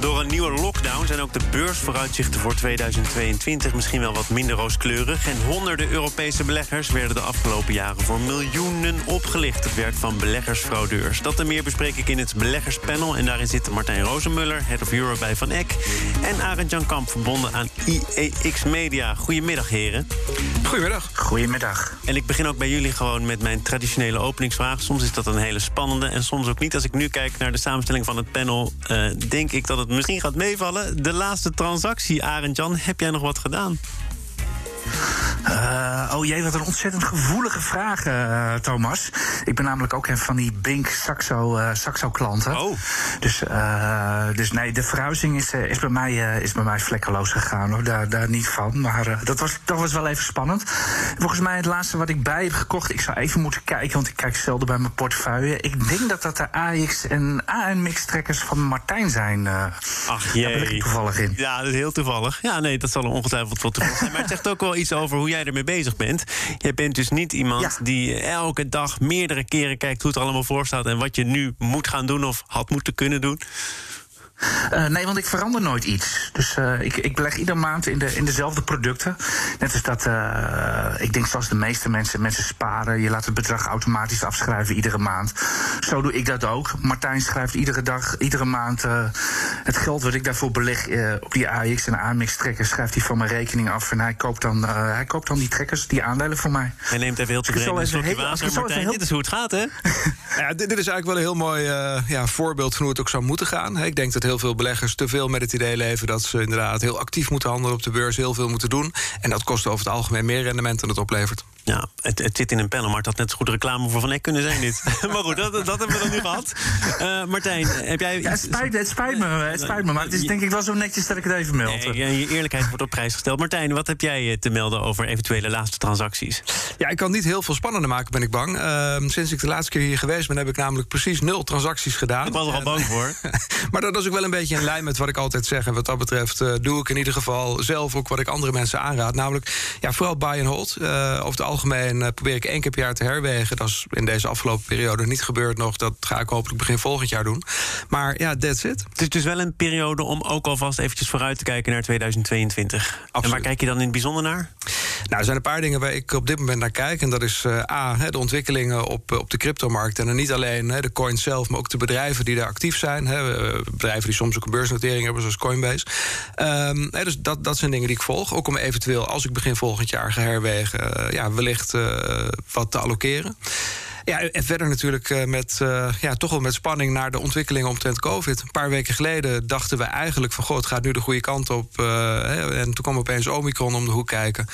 Door een nieuwe lockdown zijn ook de beursvooruitzichten voor 2022 misschien wel wat minder rooskleurig. En honderden Europese beleggers werden de afgelopen jaren voor miljoenen opgelicht. Het werk van beleggersfraudeurs. Dat en meer bespreek ik in het beleggerspanel. En daarin zitten Martijn Rozenmuller, Head of Europe bij Van Eck. En Arend Jan Kamp, verbonden aan IEX Media. Goedemiddag, heren. Goedemiddag. Goedemiddag. En ik begin ook bij jullie gewoon met mijn traditionele openingsvraag. Soms is dat een hele spannende en soms ook niet. Als ik nu kijk naar de samenstelling van het panel, uh, denk ik dat het misschien gaat meevallen. De laatste transactie, Arend Jan, heb jij nog wat gedaan? Uh, oh jee, wat een ontzettend gevoelige vraag, uh, Thomas. Ik ben namelijk ook een van die Bink Saxo, uh, Saxo klanten. Oh. Dus, dus nee, de verhuizing is, is, bij mij, is bij mij vlekkeloos gegaan. Hoor. Daar, daar niet van. Maar dat, was, dat was wel even spannend. Volgens mij het laatste wat ik bij heb gekocht... ik zou even moeten kijken, want ik kijk zelden bij mijn portefeuille. Ik denk dat dat de AX en ANMX trekkers van Martijn zijn. Ach jee. Daar ben ik toevallig in. Ja, dat is heel toevallig. Ja, nee, dat zal ongetwijfeld wat toevallig zijn. Maar het zegt ook wel iets over hoe jij ermee bezig bent. Jij bent dus niet iemand Ja. die elke dag meerdere keren kijkt hoe het allemaal voor staat en wat je nu moet gaan doen of had moeten kunnen doen. Uh, nee, want ik verander nooit iets. Dus uh, ik, ik beleg iedere maand in, de, in dezelfde producten. Net als dat, uh, ik denk zoals de meeste mensen, mensen sparen. Je laat het bedrag automatisch afschrijven iedere maand. Zo doe ik dat ook. Martijn schrijft iedere dag, iedere maand het geld wat ik daarvoor beleg op die AX en AMX trekkers, schrijft hij van mijn rekening af. En hij koopt dan, hij koopt dan die trekkers, die aandelen voor mij. Hij neemt even heel tevreden een slokje water. Martijn, heel- dit is hoe het gaat, hè? Ja, dit, dit is eigenlijk wel een heel mooi eh, ja, voorbeeld van hoe het ook zou moeten gaan. Hè. Ik denk dat heel veel beleggers te veel met het idee leven dat ze inderdaad heel actief moeten handelen op de beurs, heel veel moeten doen. En dat kost over het algemeen meer rendement dan het oplevert. Ja, het, het zit in een panel, maar het had net zo goed reclame voor Van Eck kunnen zijn, dit. maar goed, dat, dat hebben we dan nu gehad. Eh, Martijn, heb jij... Ja, het spijt, het spijt me, het spijt me. Maar het is denk ik wel zo netjes dat ik het even meld. Nee, je eerlijkheid wordt op prijs gesteld. Martijn, wat heb jij eh, te melden over eventuele laatste transacties? Ja, ik kan niet heel veel spannender maken, ben ik bang. Ehm, sinds ik de laatste keer hier geweest ben, heb ik namelijk precies nul transacties gedaan. Ik was er al bang voor. maar dat is ook wel een beetje in lijn met wat ik altijd zeg. En wat dat betreft eh, doe ik in ieder geval zelf ook wat ik andere mensen aanraad. Namelijk, ja, vooral buy and hold. Eh, over het algemeen eh, probeer ik één keer per jaar te herwegen. Dat is in deze afgelopen periode niet gebeurd nog. Dat ga ik hopelijk begin volgend jaar doen. Maar ja, that's it. Het is dus wel een periode om ook alvast eventjes vooruit te kijken naar 2022. En waar kijk je dan in het bijzonder naar? Nou, er zijn een paar dingen waar ik op dit moment naar kijk. En dat is eh, A, de ontwikkelingen op, eh, op de cryptomarkt. En dan niet alleen de coins zelf, maar ook de bedrijven die daar actief zijn. Eh, bedrijven die soms ook een beursnotering hebben, zoals Coinbase. Ehm, dus dat, dat zijn dingen die ik volg. Ook om eventueel, als ik begin volgend jaar ga herwegen, ja, wellicht wat te allokeren. Ja, en verder natuurlijk eh, met, eh, ja, toch wel met spanning naar de ontwikkelingen omtrent COVID. Een paar weken geleden dachten we eigenlijk van... goh, het gaat nu de goede kant op. eh, hè, en toen kwam opeens Omicron om de hoek kijken.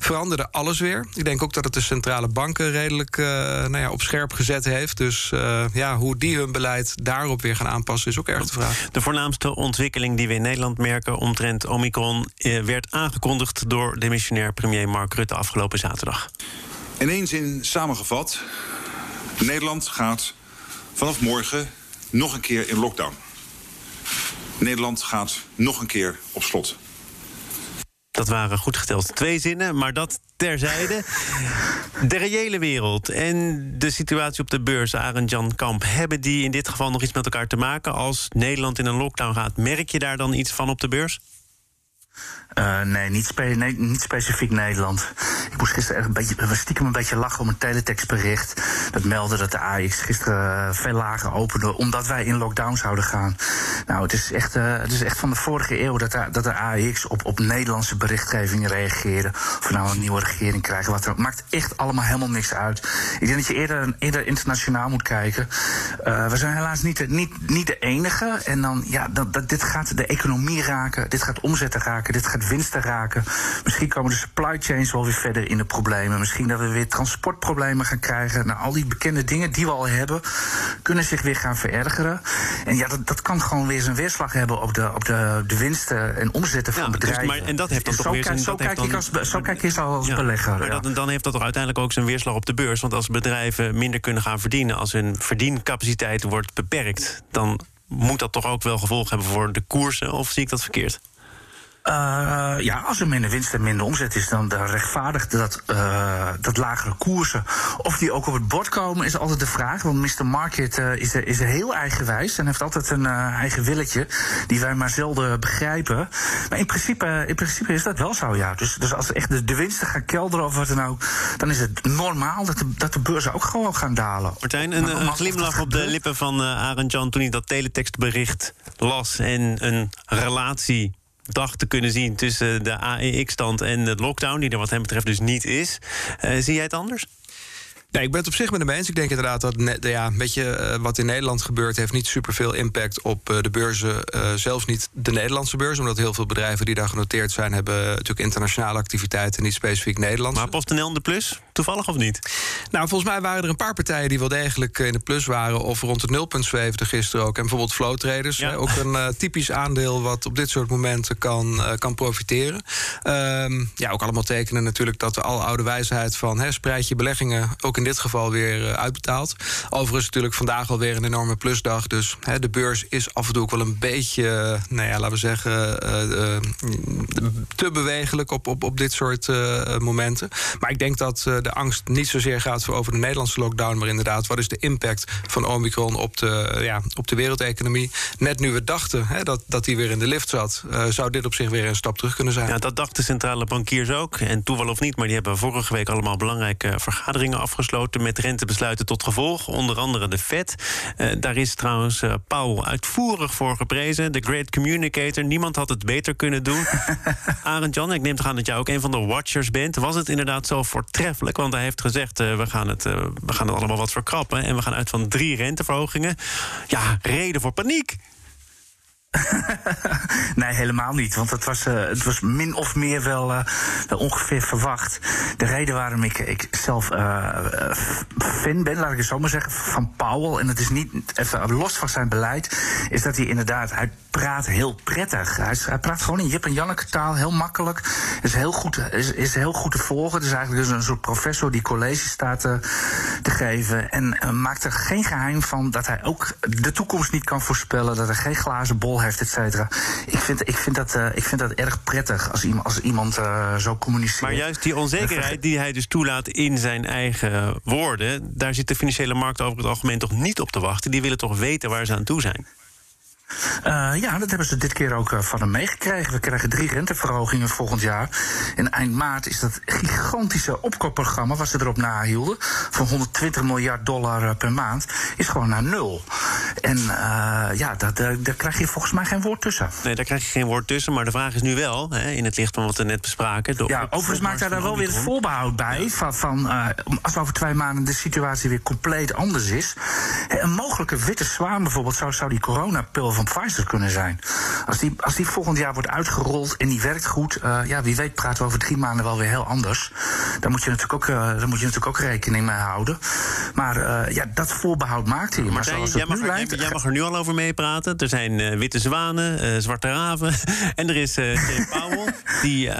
Veranderde alles weer. Ik denk ook dat het de centrale banken redelijk eh, nou ja, op scherp gezet heeft. Dus eh, ja, hoe die hun beleid daarop weer gaan aanpassen... is ook erg de vraag. De voornaamste ontwikkeling die we in Nederland merken omtrent Omicron eh, werd aangekondigd door de missionair premier Mark Rutte afgelopen zaterdag. In één zin samengevat: Nederland gaat vanaf morgen nog een keer in lockdown. Nederland gaat nog een keer op slot. Dat waren goed geteld twee zinnen, maar dat terzijde. De reële wereld en de situatie op de beurs, Arend Jan Kamp... hebben die in dit geval nog iets met elkaar te maken? Als Nederland in een lockdown gaat, merk je daar dan iets van op de beurs? Uh, nee, niet nee, specifiek Nederland. Ik moest gisteren echt een beetje, stiekem een beetje lachen om een teletextbericht. Dat meldde dat de AX gisteren uh, veel lager opende, omdat wij in lockdown zouden gaan. Nou, het is echt, uh, het is echt van de vorige eeuw dat de, dat de AX op, op Nederlandse berichtgeving reageerde. Of we nou een nieuwe regering krijgen, wat maakt echt allemaal helemaal niks uit. Ik denk dat je eerder, eerder internationaal moet kijken. We zijn helaas niet de, niet, niet de enige. En dan, ja, dat, dat, dit gaat de economie raken, dit gaat omzetten raken, dit gaat winsten raken. Misschien komen de supply chains wel weer verder in de problemen. Misschien dat we weer transportproblemen gaan krijgen. Nou, al die bekende dingen die we al hebben, kunnen zich weer gaan verergeren. En ja, dat, dat kan gewoon weer zijn weerslag hebben op de, op de, de winsten en omzetten van dus bedrijven. maar, en dat heeft dan zo toch weer zijn... Zo, kijk, als, zo kijk je als ja, belegger. Maar dat, dan heeft dat toch uiteindelijk ook zijn weerslag op de beurs. Want als bedrijven minder kunnen gaan verdienen, als hun verdiencapaciteit wordt beperkt, dan moet dat toch ook wel gevolgen hebben voor de koersen? Of zie ik dat verkeerd? Uh, ja, als er minder winst en minder omzet is, dan rechtvaardigt dat, uh, dat lagere koersen. Of die ook op het bord komen, is altijd de vraag. Want Mr. Market uh, is, er, is er heel eigenwijs en heeft altijd een eigen willetje die wij maar zelden begrijpen. Maar in principe, in principe is dat wel zo, ja. Dus, dus als echt de, de winsten gaan kelderen of wat dan ook, dan is het normaal dat de, dat de beurzen ook gewoon gaan dalen. Martijn, een, een glimlach op de lippen van Arend Jan toen hij dat teletextbericht las en een relatie dag te kunnen zien tussen de AEX-stand en de lockdown, die er wat hem betreft dus niet is. Uh, zie jij het anders? Nee, ik ben het op zich met hem eens. Ik denk inderdaad dat ja, weet je, uh, wat in Nederland gebeurt... heeft niet superveel impact op uh, de beurzen. Uh, zelfs niet de Nederlandse beurs. Omdat heel veel bedrijven die daar genoteerd zijn... hebben natuurlijk internationale activiteiten, niet specifiek Nederlands. Maar PostNL in de plus? Toevallig of niet? Nou, volgens mij waren er een paar partijen die wel degelijk in de plus waren... of rond het nulpunt zweefden gisteren ook. En bijvoorbeeld Flow Traders. Ja. ook een typisch aandeel wat op dit soort momenten kan, kan profiteren. Um, ja, ook allemaal tekenen natuurlijk dat de aloude wijsheid van... Hè, spreid je beleggingen ook in in dit geval weer uitbetaald. Overigens natuurlijk vandaag alweer een enorme plusdag. Dus hè, de beurs is af en toe ook wel een beetje, nou ja, laten we zeggen, uh, uh, te bewegelijk op, op, op dit soort momenten. Maar ik denk dat de angst niet zozeer gaat over de Nederlandse lockdown, maar inderdaad, wat is de impact van Omicron op de, ja, op de wereldeconomie? Net nu we dachten hè, dat, dat die weer in de lift zat, zou dit op zich weer een stap terug kunnen zijn. Ja, dat dachten centrale bankiers ook. En toeval of niet, maar die hebben vorige week allemaal belangrijke vergaderingen afgesloten met rentebesluiten tot gevolg. Onder andere de Fed. Uh, daar is trouwens uh, Powell uitvoerig voor geprezen. De Great Communicator. Niemand had het beter kunnen doen. Arend Jan, ik neem toch aan dat jij ook een van de watchers bent. Was het inderdaad zo voortreffelijk? Want hij heeft gezegd, uh, we, gaan het, we gaan het allemaal wat verkrappen. En we gaan uit van drie renteverhogingen. Ja, reden voor paniek. nee, helemaal niet. Want het was, uh, het was min of meer wel, uh, wel ongeveer verwacht. De reden waarom ik, ik zelf uh, fan ben, laat ik het zo maar zeggen, van Powell... en het is niet even los van zijn beleid... is dat hij inderdaad, hij praat heel prettig. Hij, hij praat gewoon in Jip en Janneke taal, heel makkelijk. Is heel goed, is, is heel goed te volgen. Het is eigenlijk dus een soort professor die college staat te, te geven... en maakt er geen geheim van dat hij ook de toekomst niet kan voorspellen... dat er geen glazen bol et cetera. Ik vind, ik, vind dat, uh, ik vind dat erg prettig als iemand, als iemand uh, zo communiceert. Maar juist die onzekerheid die hij dus toelaat in zijn eigen woorden... daar zit de financiële markt over het algemeen toch niet op te wachten. Die willen toch weten waar ze aan toe zijn. Uh, ja, dat hebben ze dit keer ook uh, van hem meegekregen. We krijgen drie renteverhogingen volgend jaar. En eind maart is dat gigantische opkoopprogramma... wat ze erop nahielden, van 120 miljard dollar uh, per maand... is gewoon naar nul. En ja, dat, daar krijg je volgens mij geen woord tussen. Nee, daar krijg je geen woord tussen. Maar de vraag is nu wel, hè, in het licht van wat we net bespraken... Ja, overigens maakt daar wel weer het voorbehoud bij... Ja. van, van als over twee maanden de situatie weer compleet anders is... een mogelijke witte zwaan bijvoorbeeld... zou, zou die coronapil van Pfizer kunnen zijn. Als die, als die volgend jaar wordt uitgerold en die werkt goed, uh, ja, wie weet praten we over drie maanden wel weer heel anders. Daar moet je natuurlijk ook, uh, daar moet je natuurlijk ook rekening mee houden. Maar uh, ja, dat voorbehoud maakt hij. Maar zoals jij, mag nu er, lijkt, jij mag er nu al over meepraten. Er zijn witte zwanen, zwarte raven. en er is Jay Powell, die,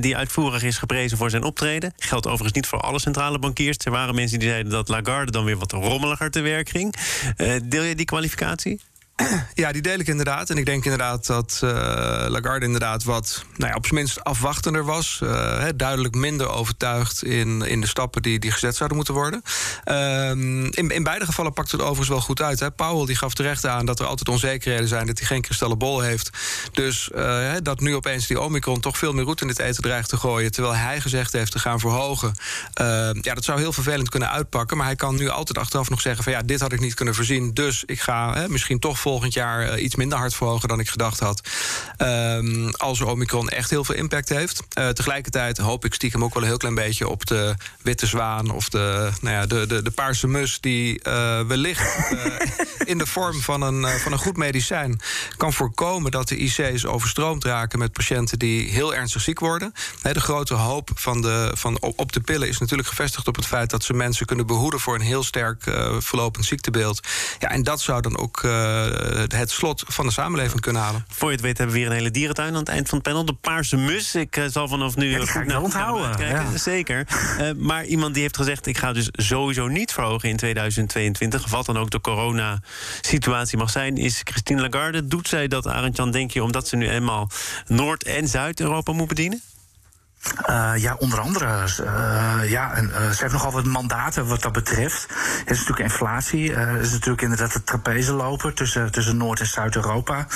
die uitvoerig is geprezen voor zijn optreden. Geldt overigens niet voor alle centrale bankiers. Er waren mensen die zeiden dat Lagarde dan weer wat rommeliger te werk ging. deel je die kwalificatie? Ja, die deel ik inderdaad. En ik denk inderdaad dat uh, Lagarde inderdaad wat, nou ja, op zijn minst afwachtender was. Uh, duidelijk minder overtuigd in, in de stappen die, die gezet zouden moeten worden. Uh, in, in beide gevallen pakt het overigens wel goed uit. Hè. Powell die gaf terecht aan dat er altijd onzekerheden zijn, dat hij geen kristallen bol heeft. Dus uh, dat nu opeens die Omicron toch veel meer roet in het eten dreigt te gooien, terwijl hij gezegd heeft te gaan verhogen. Ehm, ja, dat zou heel vervelend kunnen uitpakken. Maar hij kan nu altijd achteraf nog zeggen: van ja, dit had ik niet kunnen voorzien. Dus ik ga misschien toch volgend jaar iets minder hard verhogen dan ik gedacht had. Ehm, als Omicron echt heel veel impact heeft. tegelijkertijd hoop ik stiekem ook wel een heel klein beetje op de witte zwaan of de, nou ja, de, de, de paarse mus die wellicht in de vorm van een, van een goed medicijn kan voorkomen dat de IC's overstroomd raken met patiënten die heel ernstig ziek worden. De grote hoop van de, van op de pillen is natuurlijk gevestigd op het feit dat ze mensen kunnen behoeden voor een heel sterk uh, verlopend ziektebeeld. Ja, en dat zou dan ook uh, het slot van de samenleving kunnen halen. Voor je het weet hebben we weer een hele dierentuin aan het eind van het panel. De paarse mus. Ik uh, zal vanaf nu ja, goed naar onthouden. Ja. Zeker. maar iemand die heeft gezegd: ik ga dus sowieso niet verhogen in 2022. Wat dan ook de coronasituatie mag zijn, is Christine Lagarde. Doet zij dat, Arend-Jan, denk je, omdat ze nu eenmaal Noord- en Zuid-Europa moet bedienen? Uh, ja, onder andere. Uh, ja, en, uh, ze heeft nogal wat mandaten wat dat betreft. Er is natuurlijk inflatie. er is natuurlijk inderdaad het trapeze lopen tussen, tussen Noord- en Zuid-Europa.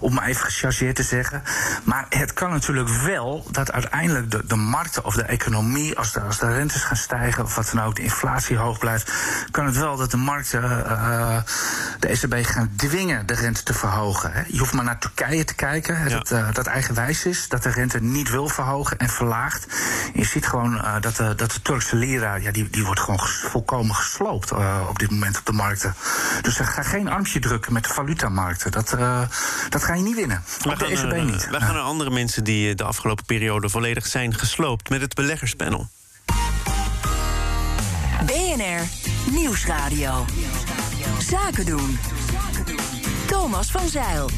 Om maar even gechargeerd te zeggen. Maar het kan natuurlijk wel dat uiteindelijk de, de markten of de economie, als de, als de rentes gaan stijgen of wat dan ook, de inflatie hoog blijft, kan het wel dat de markten de ECB gaan dwingen de rente te verhogen. Hè. Je hoeft maar naar Turkije te kijken, ja. dat, dat eigenwijs is, dat de rente niet wil verhogen en verlagen je ziet gewoon uh, dat, de, dat de Turkse lira, ja, die, die wordt gewoon volkomen gesloopt uh, op dit moment op de markten. Dus ga geen armpje drukken met de valutamarkten. Dat, uh, dat ga je niet winnen. Op de ECB niet. Wij gaan naar andere mensen die de afgelopen periode volledig zijn gesloopt met het beleggerspanel. BNR Nieuwsradio. Zaken doen. Thomas van Zeil.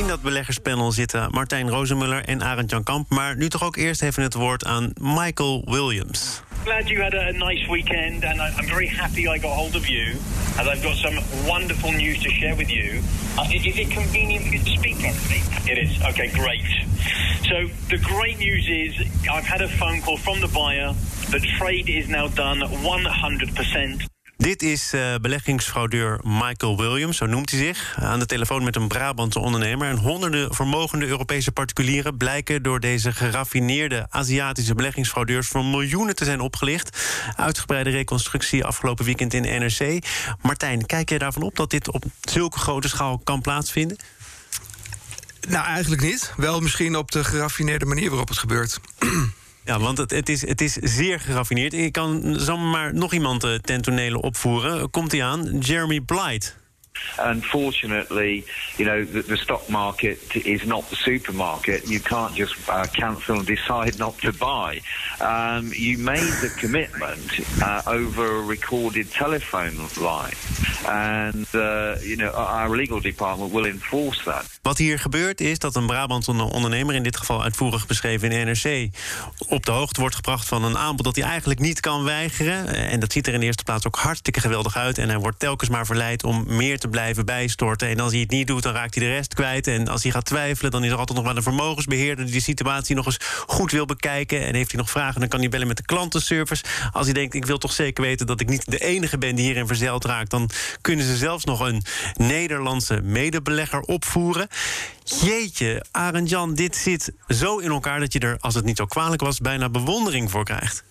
In dat beleggerspanel zitten Martijn Rozenmuller en Arend Jan Kamp. Maar nu toch ook eerst even het woord aan Michael Williams. Glad you had a nice weekend, and I'm very happy I got hold of you, as I've got some wonderful news to share with you. Uh, is it convenient for you to speak currently? It is. Okay, great. So the great news is I've had a phone call from the buyer. The trade is now done 100%. Dit is uh, beleggingsfraudeur Michael Williams, zo noemt hij zich. Aan de telefoon met een Brabantse ondernemer. En honderden vermogende Europese particulieren blijken door deze geraffineerde Aziatische beleggingsfraudeurs voor miljoenen te zijn opgelicht. Uitgebreide reconstructie afgelopen weekend in NRC. Martijn, kijk jij daarvan op dat dit op zulke grote schaal kan plaatsvinden? Nou, eigenlijk niet. Wel misschien op de geraffineerde manier waarop het gebeurt. Ja, want het, het, is, het is zeer geraffineerd. Ik kan zomaar nog iemand uh, ten tonele opvoeren. Komt hij aan? Jeremy Blight. Unfortunately, you know, the, the, stock market is not the supermarket. You can't just uh, cancel and decide not to buy. Um, you made the commitment uh, over a recorded telephone line. And, uh, you know, our legal department will enforce that. Wat hier gebeurt is dat een Brabantse ondernemer, in dit geval uitvoerig beschreven in NRC, op de hoogte wordt gebracht van een aanbod dat hij eigenlijk niet kan weigeren. En dat ziet er in de eerste plaats ook hartstikke geweldig uit. En hij wordt telkens maar verleid om meer te blijven bijstorten. En als hij het niet doet, dan raakt hij de rest kwijt. En als hij gaat twijfelen, dan is er altijd nog wel een vermogensbeheerder die de situatie nog eens goed wil bekijken. En heeft hij nog vragen, dan kan hij bellen met de klantenservice. Als hij denkt, ik wil toch zeker weten dat ik niet de enige ben die hierin verzeild raakt, dan kunnen ze zelfs nog een Nederlandse medebelegger opvoeren. Jeetje, Arend-Jan, dit zit zo in elkaar dat je er, als het niet zo kwalijk was, bijna bewondering voor krijgt.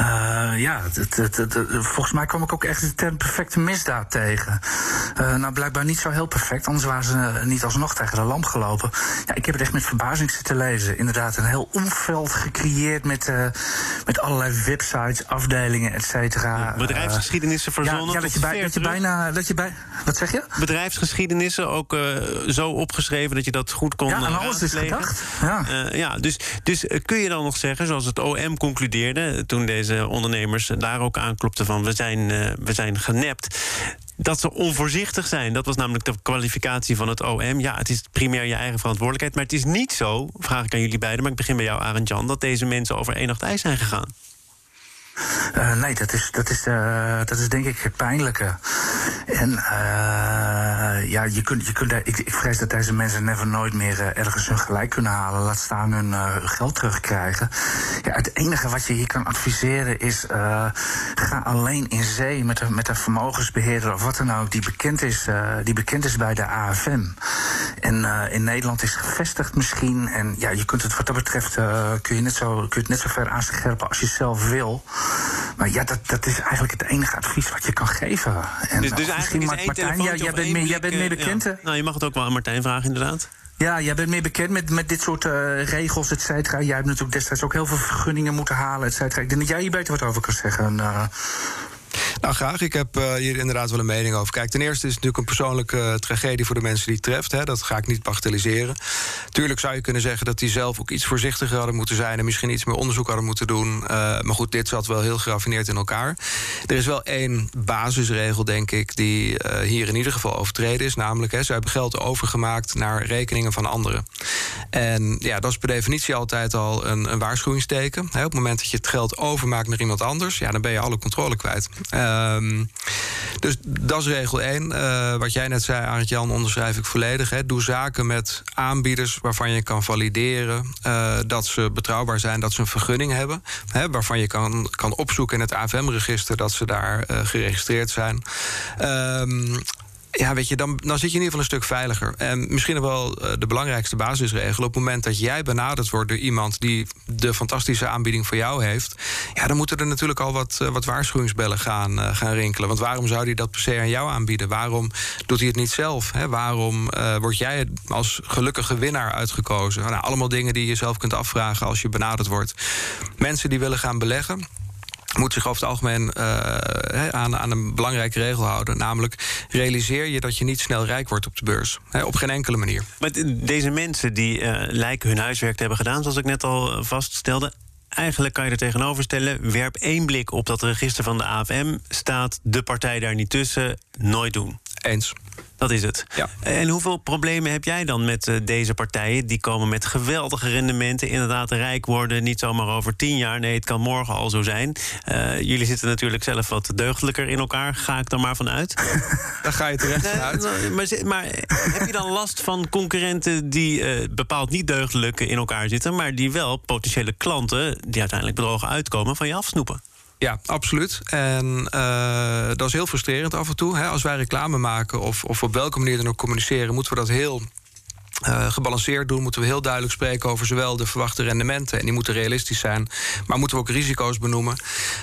Uh, ja, het, het, het, volgens mij kwam ik ook echt de term perfecte misdaad tegen. Uh, nou, blijkbaar niet zo heel perfect, anders waren ze niet alsnog tegen de lamp gelopen. Ja, ik heb het echt met verbazing zitten lezen. Inderdaad, een heel omveld gecreëerd met, uh, met allerlei websites, afdelingen, et cetera. Bedrijfsgeschiedenissen verzonnen. Ja, ja dat, je bij, dat je bijna. Dat je bij, wat zeg je? Bedrijfsgeschiedenissen ook zo opgeschreven dat je dat goed kon. Ja, aan alles is gedacht. Ja, ja dus, dus kun je dan nog zeggen, zoals het OM concludeerde toen deze ondernemers daar ook aanklopten van we zijn, uh, we zijn genept dat ze onvoorzichtig zijn. Dat was namelijk de kwalificatie van het OM. Ja, het is primair je eigen verantwoordelijkheid. Maar het is niet zo, vraag ik aan jullie beiden... maar ik begin bij jou, Arend Jan... dat deze mensen over één nacht ijs zijn gegaan. Uh, nee, dat is, dat, is, uh, dat is denk ik het pijnlijke. En uh, ja, je kunt, je kunt, ik, ik vrees dat deze mensen never nooit meer ergens hun gelijk kunnen halen. Laat staan hun geld terugkrijgen. Ja, het enige wat je hier kan adviseren is: ga alleen in zee met een, met vermogensbeheerder of wat dan ook, die bekend is, die bekend is bij de AFM. En in Nederland is gevestigd misschien. En ja, je kunt het wat dat betreft kun je net zo, kun je het net zo ver aanscherpen als je zelf wil. Maar ja, dat, dat is eigenlijk het enige advies wat je kan geven. En Dus, dus misschien eigenlijk is Mart- één Martijn, ja, jij bent meer, jij bent meer eh, bekend, ja. Nou, je mag het ook wel aan Martijn vragen, inderdaad. Ja, jij bent meer bekend met, met dit soort eh, regels, et cetera. Jij hebt natuurlijk destijds ook heel veel vergunningen moeten halen, et cetera. Ik denk dat jij hier beter wat over kan zeggen. eh. Nou, graag. Ik heb eh, hier inderdaad wel een mening over. Kijk, ten eerste is het natuurlijk een persoonlijke eh, tragedie voor de mensen die het treft. Hè. Dat ga ik niet bagatelliseren. Tuurlijk zou je kunnen zeggen dat die zelf ook iets voorzichtiger hadden moeten zijn en misschien iets meer onderzoek hadden moeten doen. Eh, maar goed, dit zat wel heel geraffineerd in elkaar. Er is wel één basisregel, denk ik, die hier in ieder geval overtreden is. Namelijk, hè, ze hebben geld overgemaakt naar rekeningen van anderen. En ja, dat is per definitie altijd al een, een waarschuwingsteken. Op het moment dat je het geld overmaakt naar iemand anders, ja, dan ben je alle controle kwijt. Ehm, dus dat is regel 1. Eh, wat jij net zei, Arend Jan, onderschrijf ik volledig. Doe zaken met aanbieders waarvan je kan valideren eh, dat ze betrouwbaar zijn, dat ze een vergunning hebben. Waarvan je kan, kan opzoeken in het AFM-register dat ze daar eh, geregistreerd zijn. Ehm, ja, weet je, dan, zit je in ieder geval een stuk veiliger. En misschien wel eh, de belangrijkste basisregel. Op het moment dat jij benaderd wordt door iemand die de fantastische aanbieding voor jou heeft. Ja, dan moeten er natuurlijk al wat, eh, wat waarschuwingsbellen gaan, eh, gaan rinkelen. Want waarom zou hij dat per se aan jou aanbieden? Waarom doet hij het niet zelf? Hè? Waarom eh, word jij als gelukkige winnaar uitgekozen? Nou, allemaal dingen die je zelf kunt afvragen als je benaderd wordt. Mensen die willen gaan beleggen moet zich over het algemeen eh, aan, aan een belangrijke regel houden. Namelijk, realiseer je dat je niet snel rijk wordt op de beurs. Op geen enkele manier. Maar deze mensen die eh, lijken hun huiswerk te hebben gedaan, zoals ik net al eh, vaststelde. Eigenlijk kan je er tegenover stellen: werp één blik op dat register van de AFM. Staat de partij daar niet tussen? Nooit doen. Eens. Dat is het. Ja. En hoeveel problemen heb jij dan met eh, deze partijen? Die komen met geweldige rendementen, inderdaad rijk worden. Niet zomaar over tien jaar. Nee, het kan morgen al zo zijn. Eh, jullie zitten natuurlijk zelf wat deugdelijker in elkaar. Ga ik er maar van uit. Daar ga je terecht vanuit. nou, maar, maar heb je dan last van concurrenten die eh, bepaald niet deugdelijk in elkaar zitten, maar die wel potentiële klanten die uiteindelijk bedrogen uitkomen van je afsnoepen? Ja, absoluut. En eh, dat is heel frustrerend af en toe. Hè. Als wij reclame maken of, of op welke manier dan ook communiceren, moeten we dat heel. Eh, gebalanceerd doen, moeten we heel duidelijk spreken over zowel de verwachte rendementen, en die moeten realistisch zijn, maar moeten we ook risico's benoemen.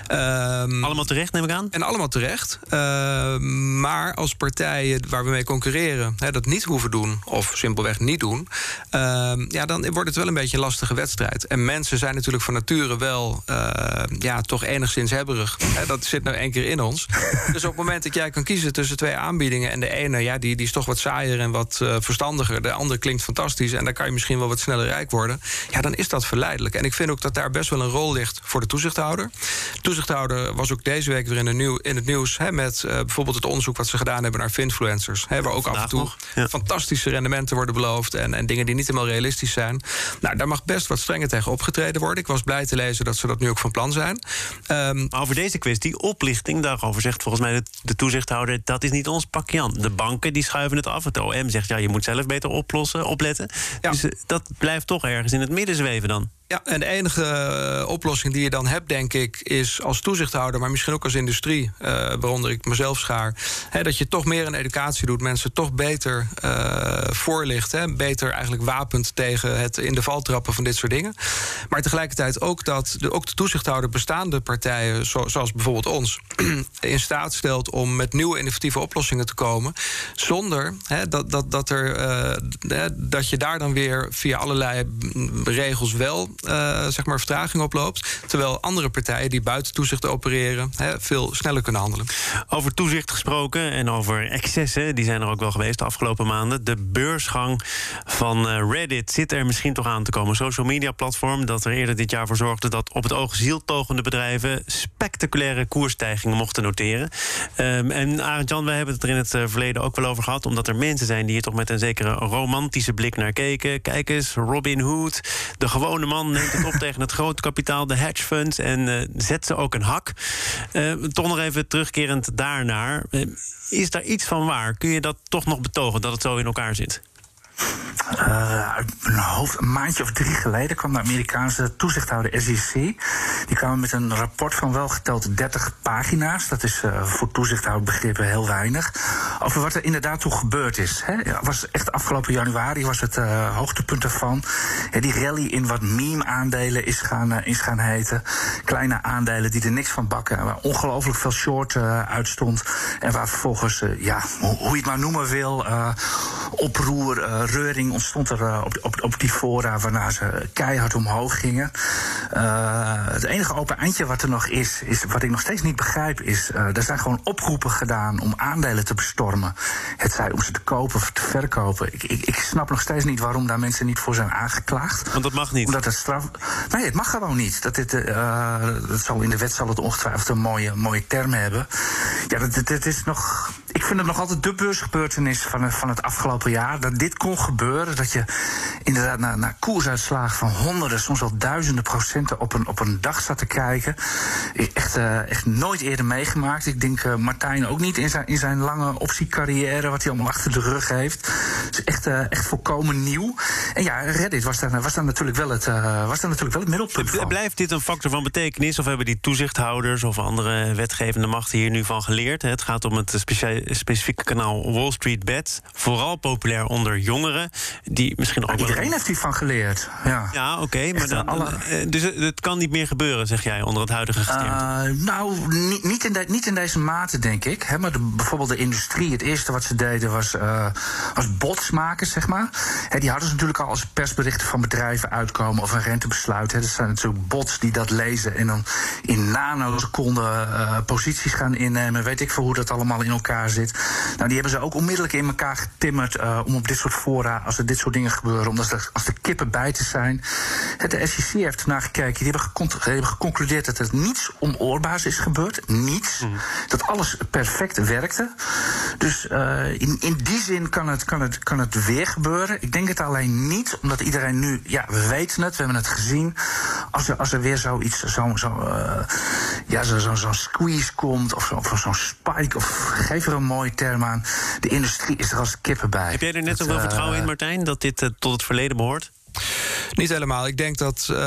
Ehm, Allemaal terecht, neem ik aan? En allemaal terecht. Uh, maar als partijen waar we mee concurreren hè, dat niet hoeven doen, of simpelweg niet doen, uh, ja, dan wordt het wel een beetje een lastige wedstrijd. En mensen zijn natuurlijk van nature wel uh, ja, toch enigszins hebberig. Dat zit nou één keer in ons. dus op het moment dat jij kan kiezen tussen twee aanbiedingen en de ene, ja, die, die is toch wat saaier en wat verstandiger, de andere klinkt fantastisch en daar kan je misschien wel wat sneller rijk worden, ja, dan is dat verleidelijk. En ik vind ook dat daar best wel een rol ligt voor de toezichthouder. Toezichthouder was ook deze week weer in, de nieuw, in het nieuws hè, met uh, bijvoorbeeld het onderzoek wat ze gedaan hebben naar finfluencers. Hè, waar ook Vandaag af en toe ja. fantastische rendementen worden beloofd en, en dingen die niet helemaal realistisch zijn. Nou, daar mag best wat strenger tegen opgetreden worden. Ik was blij te lezen dat ze dat nu ook van plan zijn. Um, over deze kwestie, oplichting, daarover zegt volgens mij de, de, toezichthouder... dat is niet ons pakje aan. De banken die schuiven het af. Het OM zegt, ja, je moet zelf beter oplossen, opletten. Ja. Dus uh, dat blijft toch ergens in het midden zweven dan. Ja, en de enige uh, oplossing die je dan hebt, denk ik, is als toezichthouder, maar misschien ook als industrie, uh, waaronder ik mezelf schaar, hè, dat je toch meer een educatie doet, mensen toch beter uh, voorlicht, hè, beter eigenlijk wapent tegen het in de val trappen van dit soort dingen. Maar tegelijkertijd ook dat de, ook de toezichthouder bestaande partijen, zo, zoals bijvoorbeeld ons, in staat stelt om met nieuwe innovatieve oplossingen te komen, zonder hè, dat, dat, dat, er, dat je daar dan weer via allerlei regels wel zeg maar vertraging oploopt. Terwijl andere partijen die buiten toezicht opereren, veel sneller kunnen handelen. Over toezicht gesproken en over excessen, die zijn er ook wel geweest de afgelopen maanden. De beursgang van uh, Reddit zit er misschien toch aan te komen. Social media platform dat er eerder dit jaar voor zorgde dat op het oog zieltogende bedrijven spectaculaire koersstijgingen mochten noteren. Um, en Arend Jan, hebben het er in het uh, verleden ook wel over gehad, omdat er mensen zijn die hier toch met een zekere romantische blik naar keken. Kijk eens, Robin Hood, de gewone man neemt het op tegen het grote kapitaal, de hedge funds en uh, zet ze ook een hak. Uh, toch nog even terugkerend daarnaar. Uh, is daar iets van waar? Kun je dat toch nog betogen dat het zo in elkaar zit? Uh, een, maandje of drie geleden kwam de Amerikaanse toezichthouder SEC. Die kwamen met een rapport van wel geteld 30 pagina's. Dat is uh, voor toezichthoudbegrippen heel weinig. Over wat er inderdaad toe gebeurd is. Hè. was echt afgelopen januari was het uh, hoogtepunt ervan. die rally in wat meme-aandelen is gaan, is gaan heten. Kleine aandelen die er niks van bakken. Waar ongelooflijk veel short uitstond. En waar vervolgens, ja, hoe je het maar noemen wil, oproer, reuring ontstond er uh, op, op, op die fora waarna ze keihard omhoog gingen. Uh, het enige open eindje wat er nog is, is wat ik nog steeds niet begrijp, is er zijn gewoon oproepen gedaan om aandelen te bestormen. Het zij om ze te kopen of te verkopen. Ik, ik, ik snap nog steeds niet waarom daar mensen niet voor zijn aangeklaagd. Want dat mag niet. Omdat het straf. Nee, het mag gewoon niet. Dat dit, dat zal in de wet zal het ongetwijfeld een mooie, mooie term hebben. Ja, dat, dat, is nog. Ik vind het nog altijd de beursgebeurtenis van, van het afgelopen jaar. Dat dit kon gebeuren dat je inderdaad naar, naar koersuitslagen van honderden, soms wel duizenden procenten op een, op een dag zat te kijken. Echt, uh, echt nooit eerder meegemaakt. Ik denk uh, Martijn ook niet in zijn, in zijn lange optiecarrière, wat hij allemaal achter de rug heeft. Is echt, uh, echt volkomen nieuw. En ja, Reddit was daar, was daar, natuurlijk, wel het, was daar natuurlijk wel het middelpunt van. Blijft dit een factor van betekenis? Of hebben die toezichthouders of andere wetgevende machten hier nu van geleerd? Het gaat om het specifieke kanaal Wall Street Bet. Vooral populair onder jongeren die misschien ook. iedereen heeft hiervan geleerd. Ja, ja oké. maar dan, alle... Eh, dus het kan niet meer gebeuren, zeg jij, onder het huidige? Uh, nou, niet, niet, in de, niet in deze mate, denk ik. Maar de, bijvoorbeeld de industrie, het eerste wat ze deden was, uh, was bots maken, zeg maar. die hadden ze natuurlijk al als persberichten van bedrijven uitkomen of een rentebesluit. He, dat zijn natuurlijk bots die dat lezen en dan in nanoseconden uh, posities gaan innemen. Weet ik veel hoe dat allemaal in elkaar zit. Nou, die hebben ze ook onmiddellijk in elkaar getimmerd om op dit soort fora, als er dit soort dingen gebeuren, omdat er, als de kippen bij te zijn. De SEC heeft ernaar gekeken, die hebben, geconcludeerd dat er niets onoorbaars is gebeurd. Niets. Mhm. Dat alles perfect werkte. Dus uh, in, in die zin kan het, kan, het, kan het weer gebeuren. Ik denk het alleen niet, omdat iedereen nu, ja, we weten het, we hebben het gezien. Als er, als er weer zoiets, zo'n zo, uh, ja, zo, zo, zo squeeze komt, of, of zo'n spike, of geef er een mooie term aan. De industrie is er als kippen bij. Heb jij er net zoveel vertrouwen in, Martijn, dat dit uh, tot het verleden behoort? Niet helemaal. Ik denk dat uh,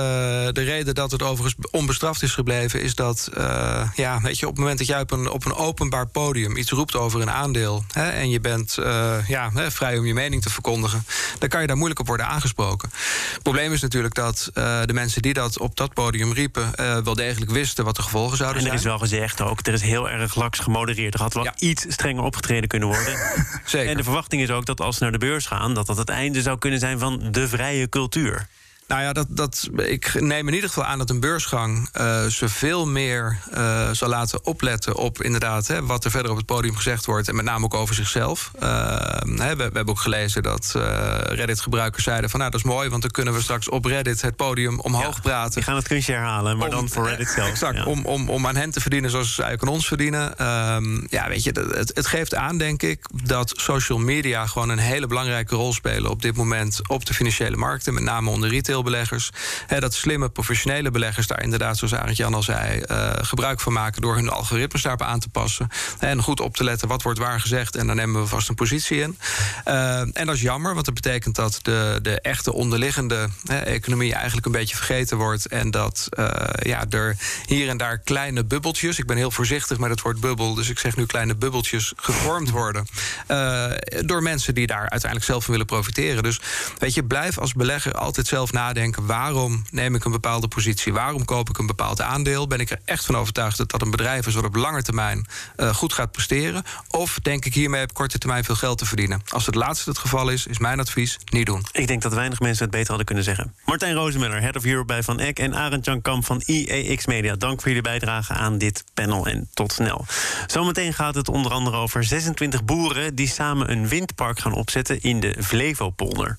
de reden dat het overigens onbestraft is gebleven... is dat, uh, ja, weet je, op het moment dat jij op een, op een openbaar podium... iets roept over een aandeel... Hè, en je bent uh, ja, hè, vrij om je mening te verkondigen... dan kan je daar moeilijk op worden aangesproken. Het probleem is natuurlijk dat de mensen die dat op dat podium riepen... wel degelijk wisten wat de gevolgen zouden zijn. En er is wel gezegd ook, er is heel erg laks gemodereerd. Er had wel iets strenger opgetreden kunnen worden. Zeker. En de verwachting is ook dat als ze naar de beurs gaan... dat dat het einde zou kunnen zijn van de vrije cultuur cultuur. Nou ja, dat, dat, ik neem in ieder geval aan dat een beursgang uh, zoveel meer uh, zal laten opletten op inderdaad hè, wat er verder op het podium gezegd wordt. En met name ook over zichzelf. Uh, hè, we, we, hebben ook gelezen dat Reddit-gebruikers zeiden van nou dat is mooi, want dan kunnen we straks op Reddit het podium omhoog ja, praten. Die gaan het kunstje herhalen, maar dan voor Reddit zelf. Exact, ja. om, om, om aan hen te verdienen zoals ze eigenlijk aan ons verdienen. Um, ja, weet je, het, het geeft aan, denk ik, dat social media gewoon een hele belangrijke rol spelen op dit moment op de financiële markten, met name onder retail beleggers. dat slimme professionele beleggers daar inderdaad, zoals Arend Jan al zei, uh, gebruik van maken door hun algoritmes daarop aan te passen. En goed op te letten wat wordt waar gezegd. En dan nemen we vast een positie in. Uh, en dat is jammer, want dat betekent dat de, de echte onderliggende economie eigenlijk een beetje vergeten wordt. En dat uh, ja, er hier en daar kleine bubbeltjes, ik ben heel voorzichtig met het woord bubbel, dus ik zeg nu kleine bubbeltjes, gevormd worden. door mensen die daar uiteindelijk zelf van willen profiteren. Dus weet je, blijf als belegger altijd zelf nadenken nadenken: waarom neem ik een bepaalde positie? Waarom koop ik een bepaald aandeel? Ben ik er echt van overtuigd dat dat een bedrijf is wat op lange termijn uh, goed gaat presteren? Of denk ik hiermee op korte termijn veel geld te verdienen? Als het laatste het geval is, is mijn advies: niet doen. Ik denk dat weinig mensen het beter hadden kunnen zeggen. Martijn Rozemuller, Head of Europe bij Van Eck en Arend Jan Kamp van IEX Media. Dank voor jullie bijdrage aan dit panel en tot snel. Zometeen gaat het onder andere over 26 boeren die samen een windpark gaan opzetten in de Flevopolder.